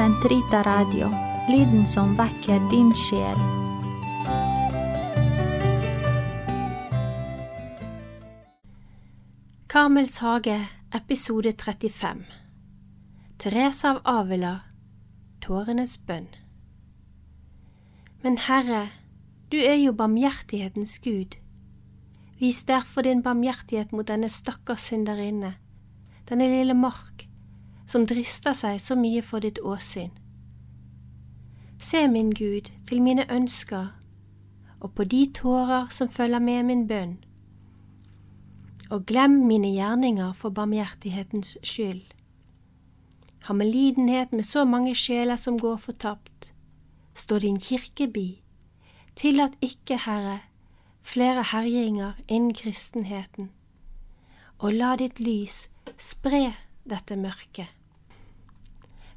Sentrita Radio, lyden som vekker din sjel. Karmels hage, episode 35 Therese av Avila, tårenes bønn. Men Herre, du er jo barmhjertighetens Gud. Vis derfor din barmhjertighet mot denne stakkars synderinne, denne lille Mark, som drister seg så mye for ditt åsyn. Se, min Gud, til mine ønsker, og på de tårer som følger med min bønn, og glem mine gjerninger for barmhjertighetens skyld. Ha med lidenhet med så mange sjeler som går fortapt. Stå din kirke bi. Tillat ikke, Herre, flere herjinger innen kristenheten, og la ditt lys spre dette mørket.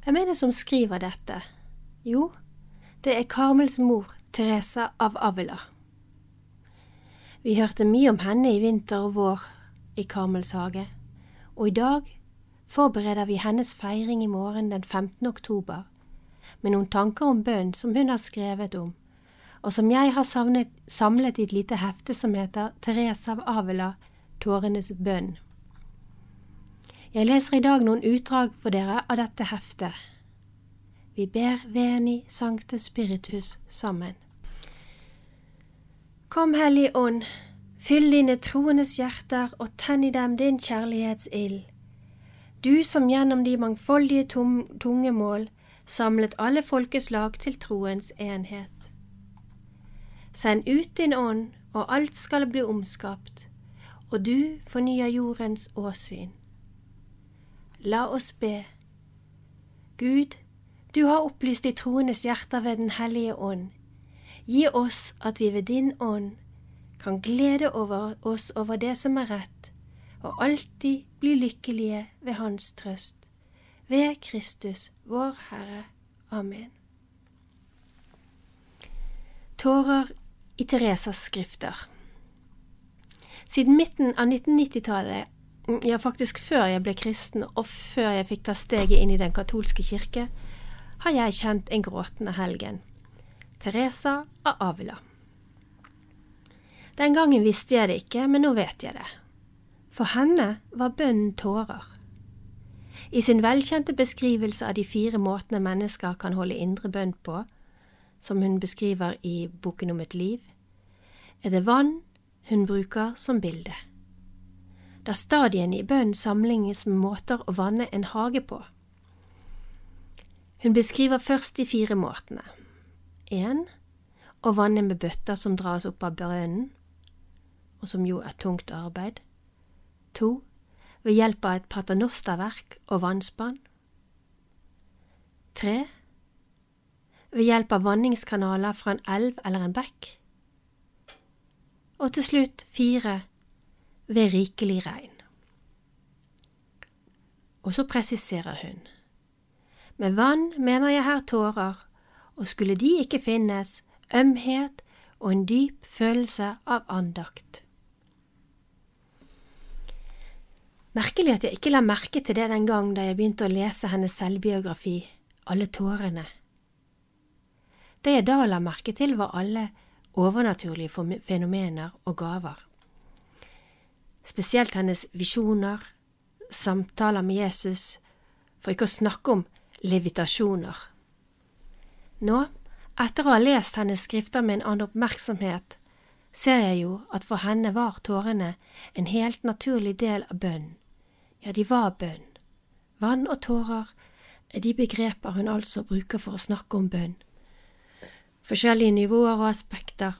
Hvem er det som skriver dette? Jo, det er Karmels mor, Teresa av Avila. Vi hørte mye om henne i vinter og vår i Karmels hage, og i dag forbereder vi hennes feiring i morgen den 15. oktober, med noen tanker om bønn som hun har skrevet om, og som jeg har savnet, samlet i et lite hefte som heter Teresa av Avila, Tårenes bønn. Jeg leser i dag noen utdrag for dere av dette heftet. Vi ber Veni Sancte Spiritus sammen. Kom, Hellig Ånd, fyll dine troendes hjerter og tenn i dem din kjærlighetsild. Du som gjennom de mangfoldige tungemål samlet alle folkeslag til troens enhet. Send ut din ånd, og alt skal bli omskapt, og du fornyer jordens åsyn. La oss be. Gud, du har opplyst de troendes hjerter ved Den hellige ånd. Gi oss at vi ved din ånd kan glede over oss over det som er rett, og alltid bli lykkelige ved Hans trøst. Ved Kristus, vår Herre. Amen. Tårer i Teresas skrifter Siden midten av 1990-tallet Mm, ja, faktisk før jeg ble kristen, og før jeg fikk ta steget inn i den katolske kirke, har jeg kjent en gråtende helgen. Teresa av Avila. Den gangen visste jeg det ikke, men nå vet jeg det. For henne var bønnen tårer. I sin velkjente beskrivelse av de fire måtene mennesker kan holde indre bønn på, som hun beskriver i Boken om et liv, er det vann hun bruker som bilde der stadiene i bønnen sammenlignes med måter å vanne en hage på. Hun beskriver først de fire måtene. 1. Å vanne med bøtter som dras opp av brønnen, og som jo er tungt arbeid. 2. Ved hjelp av et paternosterverk og vannspann. 3. Ved hjelp av vanningskanaler fra en elv eller en bekk. Og til slutt fire ved rikelig regn. Og så presiserer hun. Med vann mener jeg her tårer, og skulle de ikke finnes, ømhet og en dyp følelse av andakt. Merkelig at jeg ikke la merke til det den gang da jeg begynte å lese hennes selvbiografi, Alle tårene. Det jeg da la merke til, var alle overnaturlige fenomener og gaver spesielt hennes visjoner, samtaler med Jesus, for ikke å snakke om levitasjoner. Nå, etter å ha lest hennes skrifter med en annen oppmerksomhet, ser jeg jo at for henne var tårene en helt naturlig del av bønnen. Ja, de var bønn. Vann og tårer er de begreper hun altså bruker for å snakke om bønn. Forskjellige nivåer og aspekter.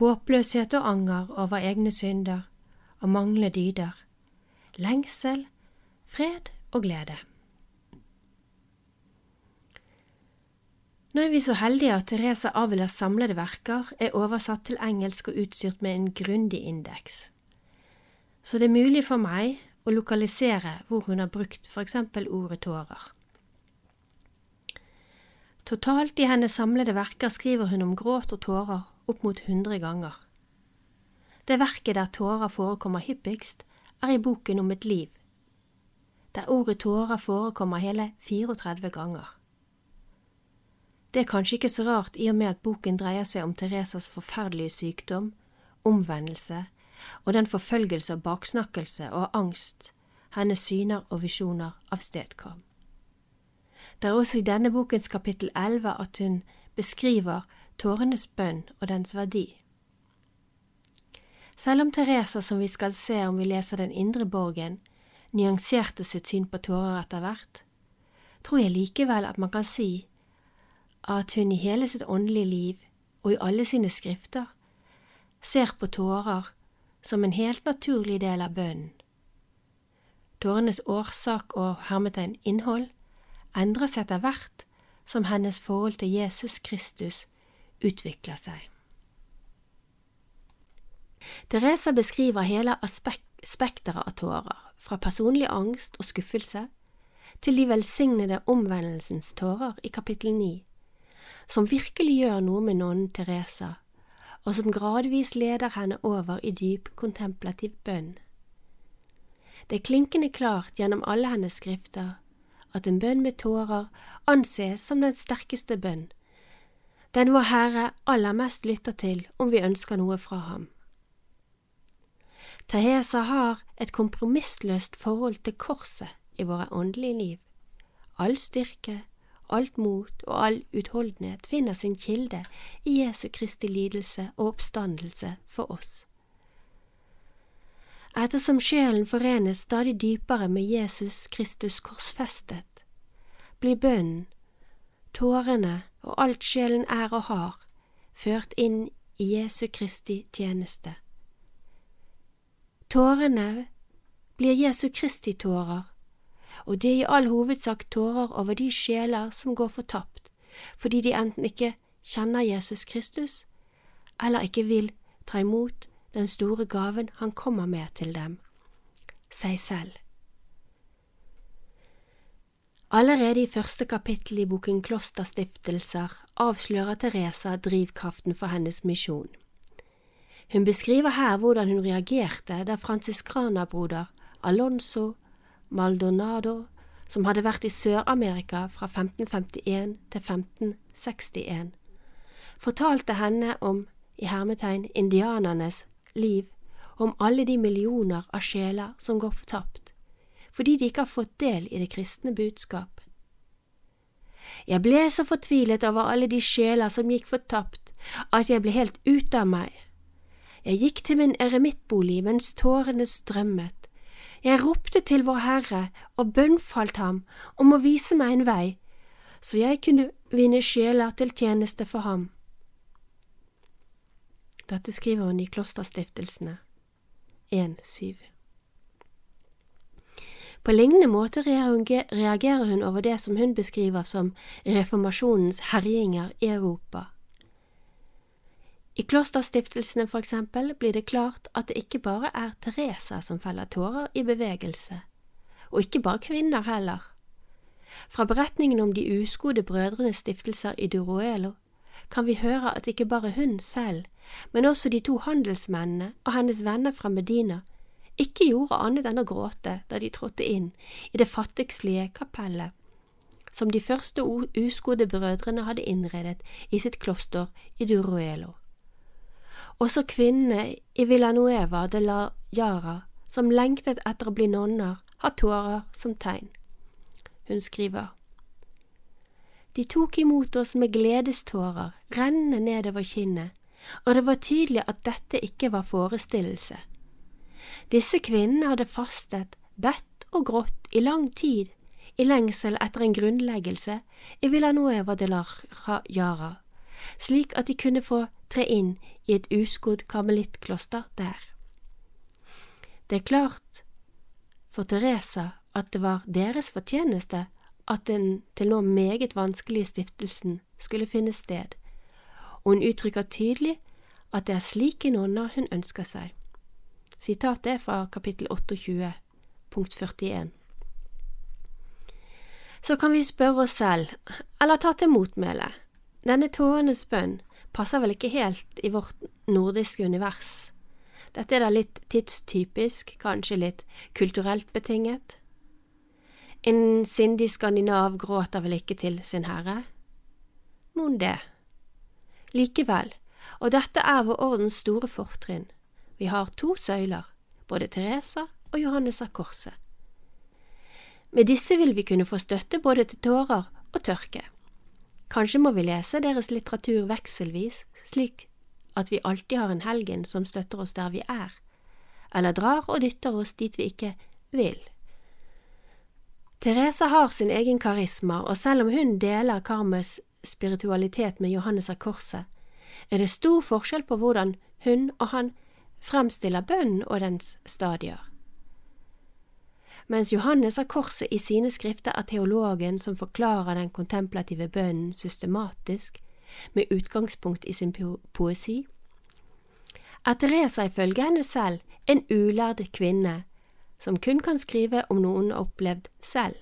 Håpløshet og anger over egne synder, og mangle dyder, lengsel, fred og glede. Nå er vi så heldige at Teresa Avilas samlede verker er oversatt til engelsk og utstyrt med en grundig indeks, så det er mulig for meg å lokalisere hvor hun har brukt eksempel ordet tårer. Totalt i hennes samlede verker skriver hun om gråt og tårer opp mot hundre ganger. Det verket der tårer forekommer hyppigst, er i boken om et liv. der ordet tårer forekommer hele 34 ganger. Det er kanskje ikke så rart i og med at boken dreier seg om Teresas forferdelige sykdom, omvendelse og den forfølgelse og baksnakkelse og angst hennes syner og visjoner avstedkom. Det er også i denne bokens kapittel 11 at hun beskriver tårenes bønn og dens verdi. Selv om Teresa, som vi skal se om vi leser Den indre borgen, nyanserte sitt syn på tårer etter hvert, tror jeg likevel at man kan si at hun i hele sitt åndelige liv og i alle sine skrifter ser på tårer som en helt naturlig del av bønnen. Tårenes årsak og hermetegn innhold endrer seg etter hvert som hennes forhold til Jesus Kristus utvikler seg. Teresa beskriver hele spekteret av tårer, fra personlig angst og skuffelse til de velsignede omvendelsens tårer i kapittel 9, som virkelig gjør noe med nonnen Teresa, og som gradvis leder henne over i dyp kontemplativ bønn. Det er klinkende klart gjennom alle hennes skrifter at en bønn med tårer anses som den sterkeste bønn, den vår Herre aller mest lytter til om vi ønsker noe fra ham. Teresa har et kompromissløst forhold til korset i våre åndelige liv. All styrke, alt mot og all utholdenhet finner sin kilde i Jesu Kristi lidelse og oppstandelse for oss. Ettersom sjelen forenes stadig dypere med Jesus Kristus korsfestet, blir bønnen, tårene og alt sjelen er og har, ført inn i Jesu Kristi tjeneste. Tårene blir Jesu Kristi tårer, og det er i all hovedsak tårer over de sjeler som går fortapt, fordi de enten ikke kjenner Jesus Kristus, eller ikke vil ta imot den store gaven han kommer med til dem, seg selv. Allerede i første kapittel i boken Klosterstiftelser avslører Teresa drivkraften for hennes misjon. Hun beskriver her hvordan hun reagerte da fransiskanerbroder Alonso Maldonado, som hadde vært i Sør-Amerika fra 1551 til 1561, fortalte henne om i hermetegn indianernes liv, om alle de millioner av sjeler som går fortapt, fordi de ikke har fått del i det kristne budskap. Jeg ble så fortvilet over alle de sjeler som gikk fortapt, at jeg ble helt ute av meg. Jeg gikk til min eremittbolig mens tårene strømmet. Jeg ropte til Vår Herre og bønnfalt ham om å vise meg en vei, så jeg kunne vinne sjeler til tjeneste for ham. Dette skriver hun i Klosterstiftelsene 1.7. På lignende måte reagerer hun over det som hun beskriver som reformasjonens herjinger i Europa. I klosterstiftelsene for eksempel blir det klart at det ikke bare er Teresa som feller tårer i bevegelse, og ikke bare kvinner heller. Fra beretningen om de uskodde brødrenes stiftelser i Duruelo kan vi høre at ikke bare hun selv, men også de to handelsmennene og hennes venner fra Medina ikke gjorde annet enn å gråte da de trådte inn i det fattigslige kapellet som de første uskodde brødrene hadde innredet i sitt kloster i Duruelo. Også kvinnene i Villanueva de la Yara, som lengtet etter å bli nonner, har tårer som tegn. Hun skriver. De tok imot oss med gledestårer rennende nedover kinnet, og det var tydelig at dette ikke var forestillelse. Disse kvinnene hadde fastet, bedt og grått i lang tid i lengsel etter en grunnleggelse i Villanueva de la Jara, slik at de kunne få tre inn i et uskodd karmelittkloster der. Det er klart for Teresa at det var deres fortjeneste at den til nå meget vanskelige stiftelsen skulle finne sted, og hun uttrykker tydelig at det er slike nonner hun ønsker seg. Sitatet er fra kapittel 28, punkt 41. Så kan vi spørre oss selv, eller ta til motmæle, denne tårenes bønn passer vel ikke helt i vårt nordiske univers. Dette er da litt tidstypisk, kanskje litt kulturelt betinget. En sindig skandinav gråter vel ikke til sin herre? Mon det. Likevel, og dette er vår ordens store fortrinn, vi har to søyler, både Teresa og Johannes av Korset. Med disse vil vi kunne få støtte både til tårer og tørke. Kanskje må vi lese deres litteratur vekselvis, slik at vi alltid har en helgen som støtter oss der vi er, eller drar og dytter oss dit vi ikke vil. Teresa har sin egen karisma, og selv om hun deler Karmes spiritualitet med Johannes av Korset, er det stor forskjell på hvordan hun og han fremstiller bønnen og dens stadier. Mens Johannes har Korset i sine skrifter er teologen som forklarer den kontemplative bønnen systematisk, med utgangspunkt i sin poesi, er Teresa ifølge henne selv en ulærd kvinne som kun kan skrive om noe hun har opplevd selv.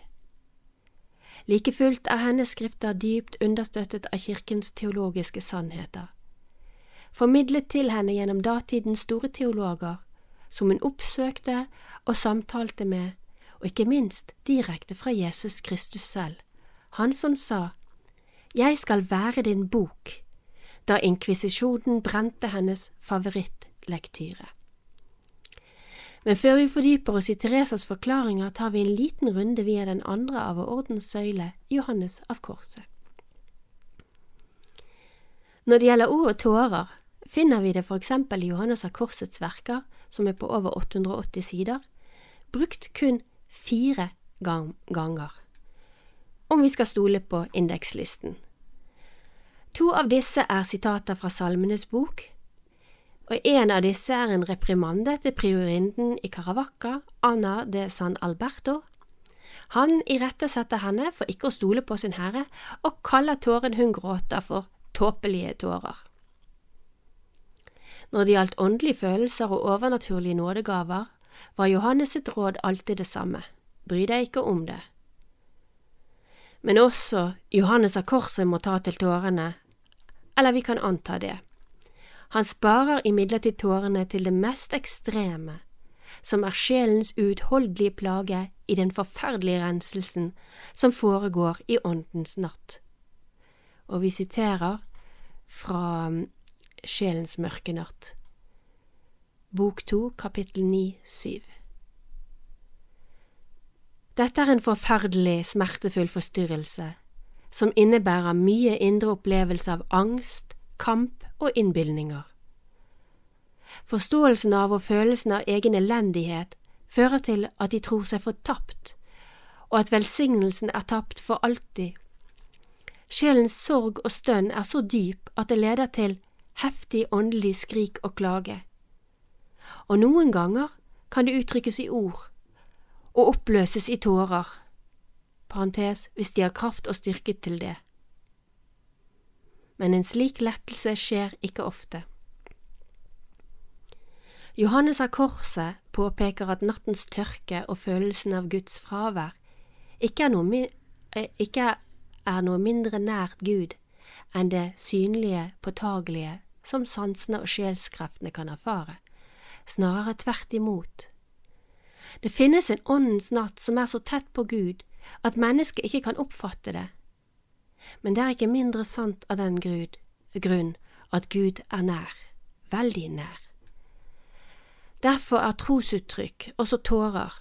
Like fullt er hennes skrifter dypt understøttet av kirkens teologiske sannheter, formidlet til henne gjennom datidens store teologer, som hun oppsøkte og samtalte med, og ikke minst direkte fra Jesus Kristus selv, han som sa, Jeg skal være din bok, da inkvisisjonen brente hennes favorittlektyre. Men før vi fordyper oss i Teresas forklaringer, tar vi en liten runde via den andre av ordens søyle, Johannes av Korset. Når det gjelder ord og tårer, finner vi det for eksempel i Johannes av Korsets verker, som er på over 880 sider, brukt kun fire gang ganger, om vi skal stole på indekslisten. To av disse er sitater fra Salmenes bok, og en av disse er en reprimande til priorinden i Caravaca, Anna de San Alberto. Han irettesetter henne for ikke å stole på sin herre, og kaller tåren hun gråter for tåpelige tårer. Når det gjaldt åndelige følelser og overnaturlige nådegaver, var Johannes sitt råd alltid det samme, bry deg ikke om det. Men også Johannes av Korset må ta til tårene, eller vi kan anta det. Han sparer imidlertid tårene til det mest ekstreme, som er sjelens uutholdelige plage i den forferdelige renselsen som foregår i Åndens natt. Og vi siterer fra Sjelens mørke natt. Bok to, kapittel ni, syv. Dette er en forferdelig, smertefull forstyrrelse, som innebærer mye indre opplevelse av angst, kamp og innbilninger. Forståelsen av og følelsen av egen elendighet fører til at de tror seg fortapt, og at velsignelsen er tapt for alltid. Sjelens sorg og stønn er så dyp at det leder til heftig åndelig skrik og klage. Og noen ganger kan det uttrykkes i ord og oppløses i tårer, parentes hvis de har kraft og styrke til det. Men en slik lettelse skjer ikke ofte. Johannes av Korset påpeker at nattens tørke og følelsen av Guds fravær ikke er noe, eh, ikke er noe mindre nært Gud enn det synlige, påtagelige som sansene og sjelskreftene kan erfare, snarere tvert imot. Det finnes en åndens natt som er så tett på Gud at mennesket ikke kan oppfatte det, men det er ikke mindre sant av den grunn at Gud er nær, veldig nær. Derfor er trosuttrykk, også tårer,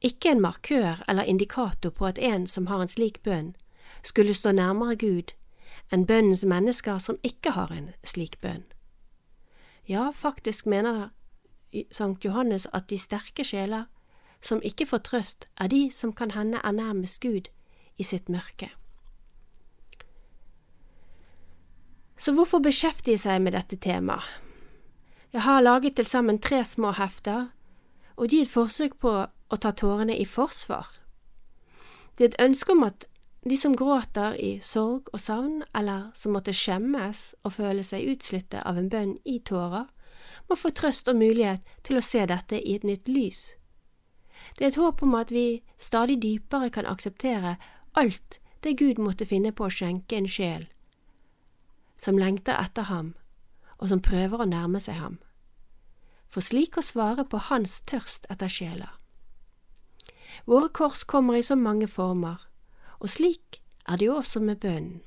ikke en markør eller indikator på at en som har en slik bønn, skulle stå nærmere Gud enn bønnens mennesker som ikke har en slik bønn. Ja, faktisk mener Sankt Johannes at de sterke sjeler som ikke får trøst, er de som kan hende er nærmest Gud i sitt mørke. Så hvorfor beskjeftige seg med dette temaet? Jeg har laget til sammen tre små hefter, og de er et forsøk på å ta tårene i forsvar. Det er et ønske om at de som gråter i sorg og savn, eller som måtte skjemmes og føle seg utslitte av en bønn i tårer, må få trøst og mulighet til å se dette i et nytt lys. Det er et håp om at vi stadig dypere kan akseptere alt det Gud måtte finne på å skjenke en sjel som lengter etter ham, og som prøver å nærme seg ham, for slik å svare på hans tørst etter sjeler. Våre kors kommer i så mange former, og slik er det jo også med bønnen.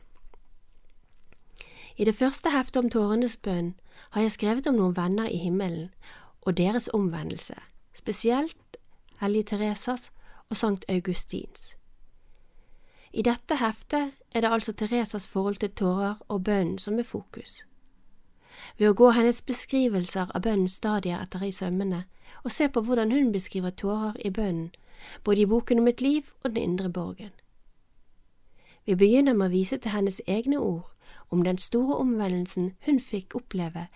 I det første heftet om tårenes bønn har jeg skrevet om noen venner i himmelen og deres omvendelse, spesielt Hellige Teresas og Sankt Augustins. I dette heftet er det altså Teresas forhold til tårer og bønnen som er fokus. Ved å gå hennes beskrivelser av bønnens stadier etter i sømmene, og se på hvordan hun beskriver tårer i bønnen, både i boken om et liv og Den indre borgen. Vi begynner med å vise til hennes egne ord om den store omvendelsen hun fikk oppleve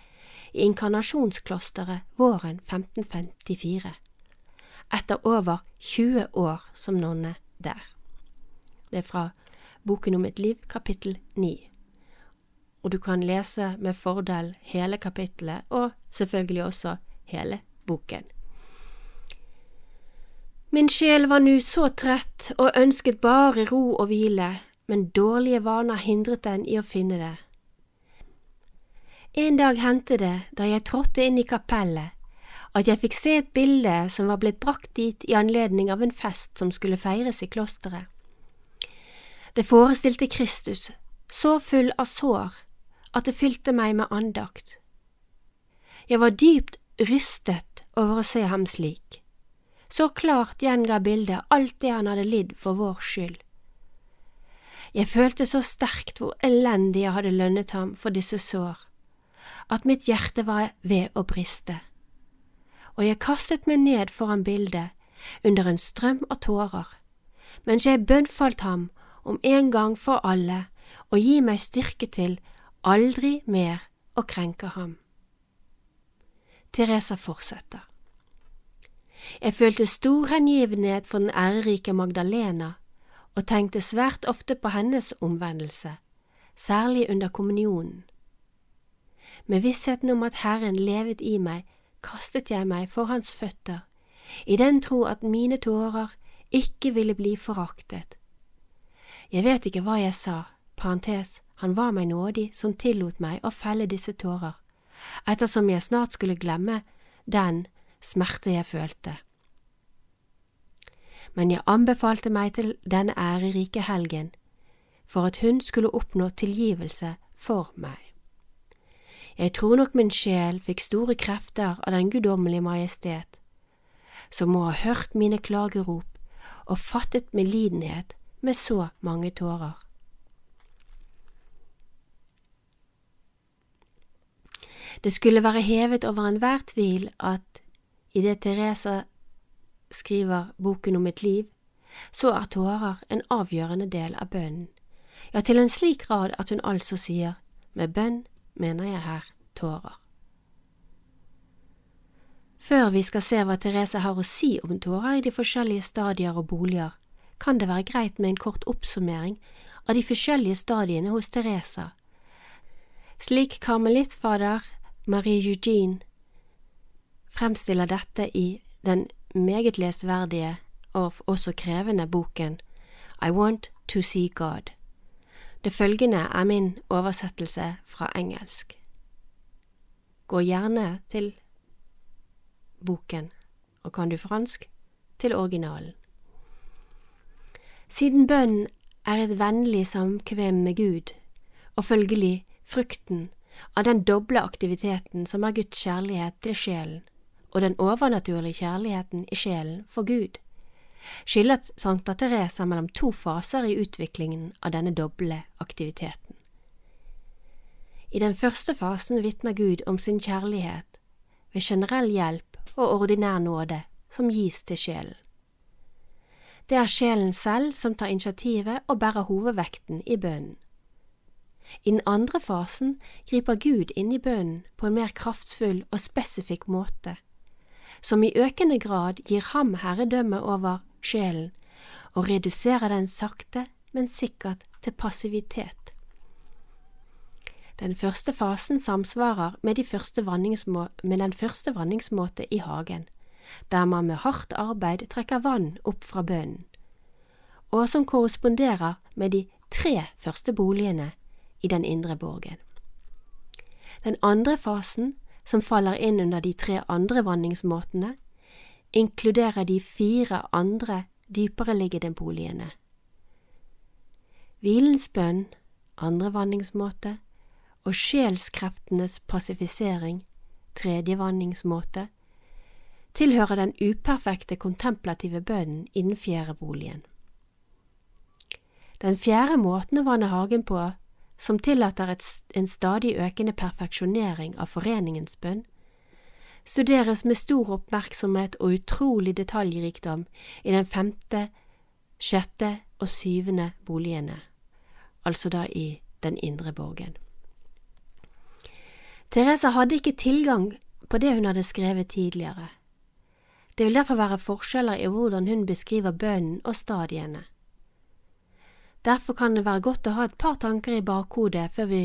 i inkarnasjonsklosteret våren 1554, etter over 20 år som nonne der. Det er fra Boken om et liv, kapittel 9. Og du kan lese med fordel hele kapittelet, og selvfølgelig også hele boken. Min sjel var nu så trett og ønsket bare ro og hvile, men dårlige vaner hindret den i å finne det. En dag hendte det, da jeg trådte inn i kapellet, at jeg fikk se et bilde som var blitt brakt dit i anledning av en fest som skulle feires i klosteret. Det forestilte Kristus, så full av sår at det fylte meg med andakt. Jeg var dypt rystet over å se ham slik. Så klart gjenga bildet alt det han hadde lidd for vår skyld. Jeg følte så sterkt hvor elendig jeg hadde lønnet ham for disse sår, at mitt hjerte var ved å briste, og jeg kastet meg ned foran bildet under en strøm av tårer, mens jeg bønnfalt ham om en gang for alle å gi meg styrke til aldri mer å krenke ham. Teresa fortsetter. Jeg følte stor hengivenhet for den ærerike Magdalena og tenkte svært ofte på hennes omvendelse, særlig under kommunionen. Med vissheten om at Herren levet i meg, kastet jeg meg for hans føtter, i den tro at mine tårer ikke ville bli foraktet. Jeg vet ikke hva jeg sa, parentes, han var meg nådig som tillot meg å felle disse tårer, ettersom jeg snart skulle glemme den smerte jeg følte men jeg anbefalte meg til denne ærerike helgen for at hun skulle oppnå tilgivelse for meg. Jeg tror nok min sjel fikk store krefter av den guddommelige majestet, som må ha hørt mine klagerop og fattet medlidenhet med så mange tårer. Det skulle være hevet over enhver tvil at idet Teresa skriver Boken om mitt liv, så er tårer en avgjørende del av bønnen, ja, til en slik grad at hun altså sier med bønn mener jeg her tårer. Før vi skal se hva Therese har å si om tårer i de forskjellige stadier og boliger, kan det være greit med en kort oppsummering av de forskjellige stadiene hos Teresa. Slik karmelittfader Marie Eugene fremstiller dette i den meget lesverdige og også krevende boken I Want to See God. Det følgende er min oversettelse fra engelsk. Gå gjerne til boken, og kan du fransk, til originalen. Siden bønnen er et vennlig samkvem med Gud, og følgelig frukten av den doble aktiviteten som er Guds kjærlighet til sjelen, og den overnaturlige kjærligheten i sjelen for Gud, skiller Sankta Teresa mellom to faser i utviklingen av denne doble aktiviteten. I den første fasen vitner Gud om sin kjærlighet ved generell hjelp og ordinær nåde som gis til sjelen. Det er sjelen selv som tar initiativet og bærer hovedvekten i bønnen. I den andre fasen griper Gud inn i bønnen på en mer kraftfull og spesifikk måte som i økende grad gir ham herredømme over sjelen, og reduserer den sakte, men sikkert til passivitet. Den første fasen samsvarer med, de første med den første vanningsmåte i hagen, der man med hardt arbeid trekker vann opp fra bønnen, og som korresponderer med de tre første boligene i den indre borgen. Den andre fasen som faller inn under de tre andre vanningsmåtene, inkluderer de fire andre dypereliggende boligene. Hvilens bønn, andre vanningsmåte, og sjelskreftenes passifisering, tredje vanningsmåte, tilhører den uperfekte kontemplative bønnen innen fjerde boligen. Den fjerde måten å vanne hagen på, som tillater et, en stadig økende perfeksjonering av foreningens bønn, studeres med stor oppmerksomhet og utrolig detaljrikdom i den femte, sjette og syvende boligene, altså da i den indre borgen. Teresa hadde ikke tilgang på det hun hadde skrevet tidligere. Det vil derfor være forskjeller i hvordan hun beskriver bønnen og stadiene. Derfor kan det være godt å ha et par tanker i bakhodet før vi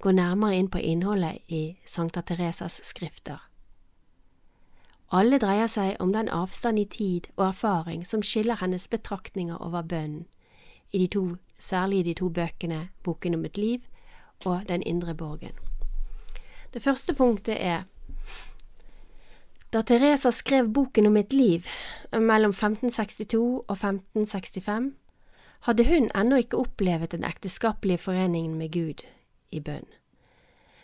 går nærmere inn på innholdet i Sankta Teresas skrifter. Alle dreier seg om den avstand i tid og erfaring som skiller hennes betraktninger over bønnen, i to, særlig i de to bøkene Boken om et liv og Den indre borgen. Det første punktet er da Teresa skrev boken om et liv mellom 1562 og 1565, hadde hun ennå ikke opplevet den ekteskapelige foreningen med Gud i bønn.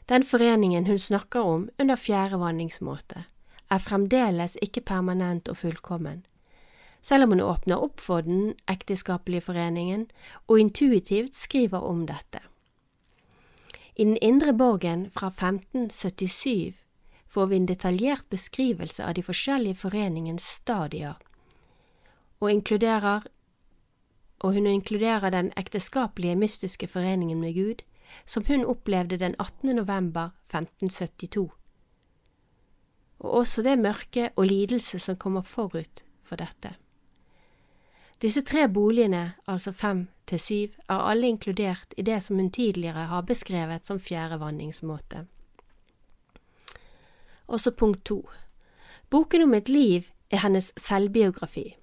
Den foreningen hun snakker om under fjerde vanningsmåte, er fremdeles ikke permanent og fullkommen, selv om hun åpner opp for den ekteskapelige foreningen og intuitivt skriver om dette. I Den indre borgen fra 1577 får vi en detaljert beskrivelse av de forskjellige foreningens stadier, og, inkluderer, og hun inkluderer den ekteskapelige mystiske foreningen med Gud, som hun opplevde den 18. november 1572, og også det mørke og lidelse som kommer forut for dette. Disse tre boligene, altså fem til syv, er alle inkludert i det som hun tidligere har beskrevet som fjerde vanningsmåte. Også punkt to. Boken om et liv er hennes selvbiografi.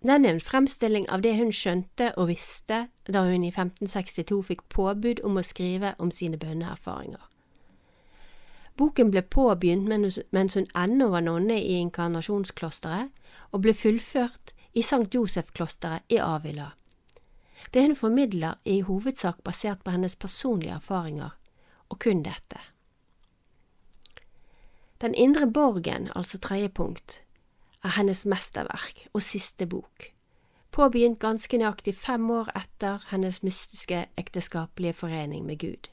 Den er en fremstilling av det hun skjønte og visste da hun i 1562 fikk påbud om å skrive om sine bønneerfaringer. Boken ble påbegynt mens hun ennå var nonne i inkarnasjonsklosteret, og ble fullført i St. Josef-klosteret i Avila. Det hun formidler, er i hovedsak basert på hennes personlige erfaringer, og kun dette. Den indre borgen, altså tredje punkt, er hennes mesterverk og siste bok, påbegynt ganske nøyaktig fem år etter hennes mystiske ekteskapelige forening med Gud.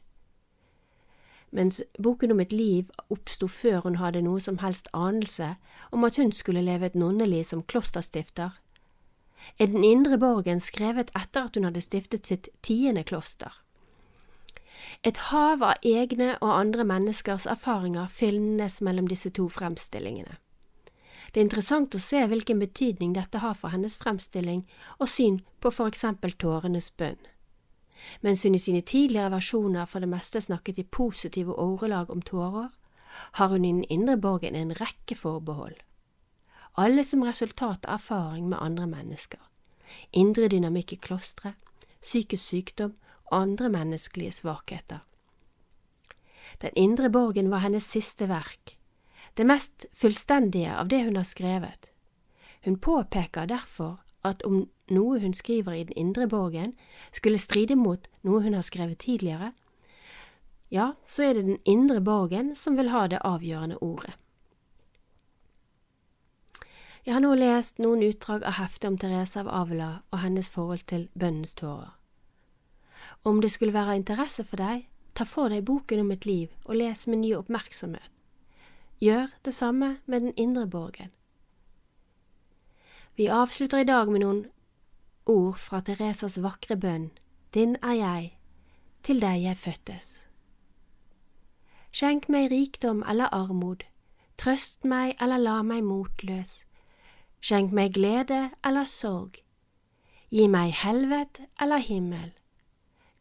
Mens boken om et liv oppsto før hun hadde noe som helst anelse om at hun skulle leve et nonneliv som klosterstifter, er Den indre borgen skrevet etter at hun hadde stiftet sitt tiende kloster. Et hav av egne og andre menneskers erfaringer finnes mellom disse to fremstillingene. Det er interessant å se hvilken betydning dette har for hennes fremstilling og syn på for eksempel tårenes bønn. Mens hun i sine tidligere versjoner for det meste snakket i positive ordelag om tårer, har hun i den indre borgen en rekke forbehold. Alle som resultat av erfaring med andre mennesker, indre dynamikk i klostre, psykisk sykdom og andre menneskelige svakheter. Den indre borgen var hennes siste verk, det mest fullstendige av det hun har skrevet. Hun påpeker derfor at om noe hun skriver i den indre borgen skulle stride mot noe hun har skrevet tidligere, ja, så er det den indre borgen som vil ha det avgjørende ordet. Jeg har nå lest noen utdrag av heftet om Therese av Avila og hennes forhold til bønnens tårer. Om det skulle være interesse for deg, ta for deg boken om et liv og les med ny oppmerksomhet. Gjør det samme med den indre borgen. Vi avslutter i dag med noen ord fra Teresas vakre bønn, Din er jeg, til deg jeg fødtes. Skjenk meg rikdom eller armod, trøst meg eller la meg motløs, skjenk meg glede eller sorg, gi meg helvet eller himmel,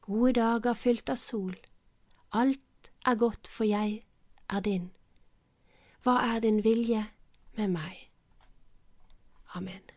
gode dager fylt av sol, alt er godt for jeg er din. Hva er din vilje med meg? Amen.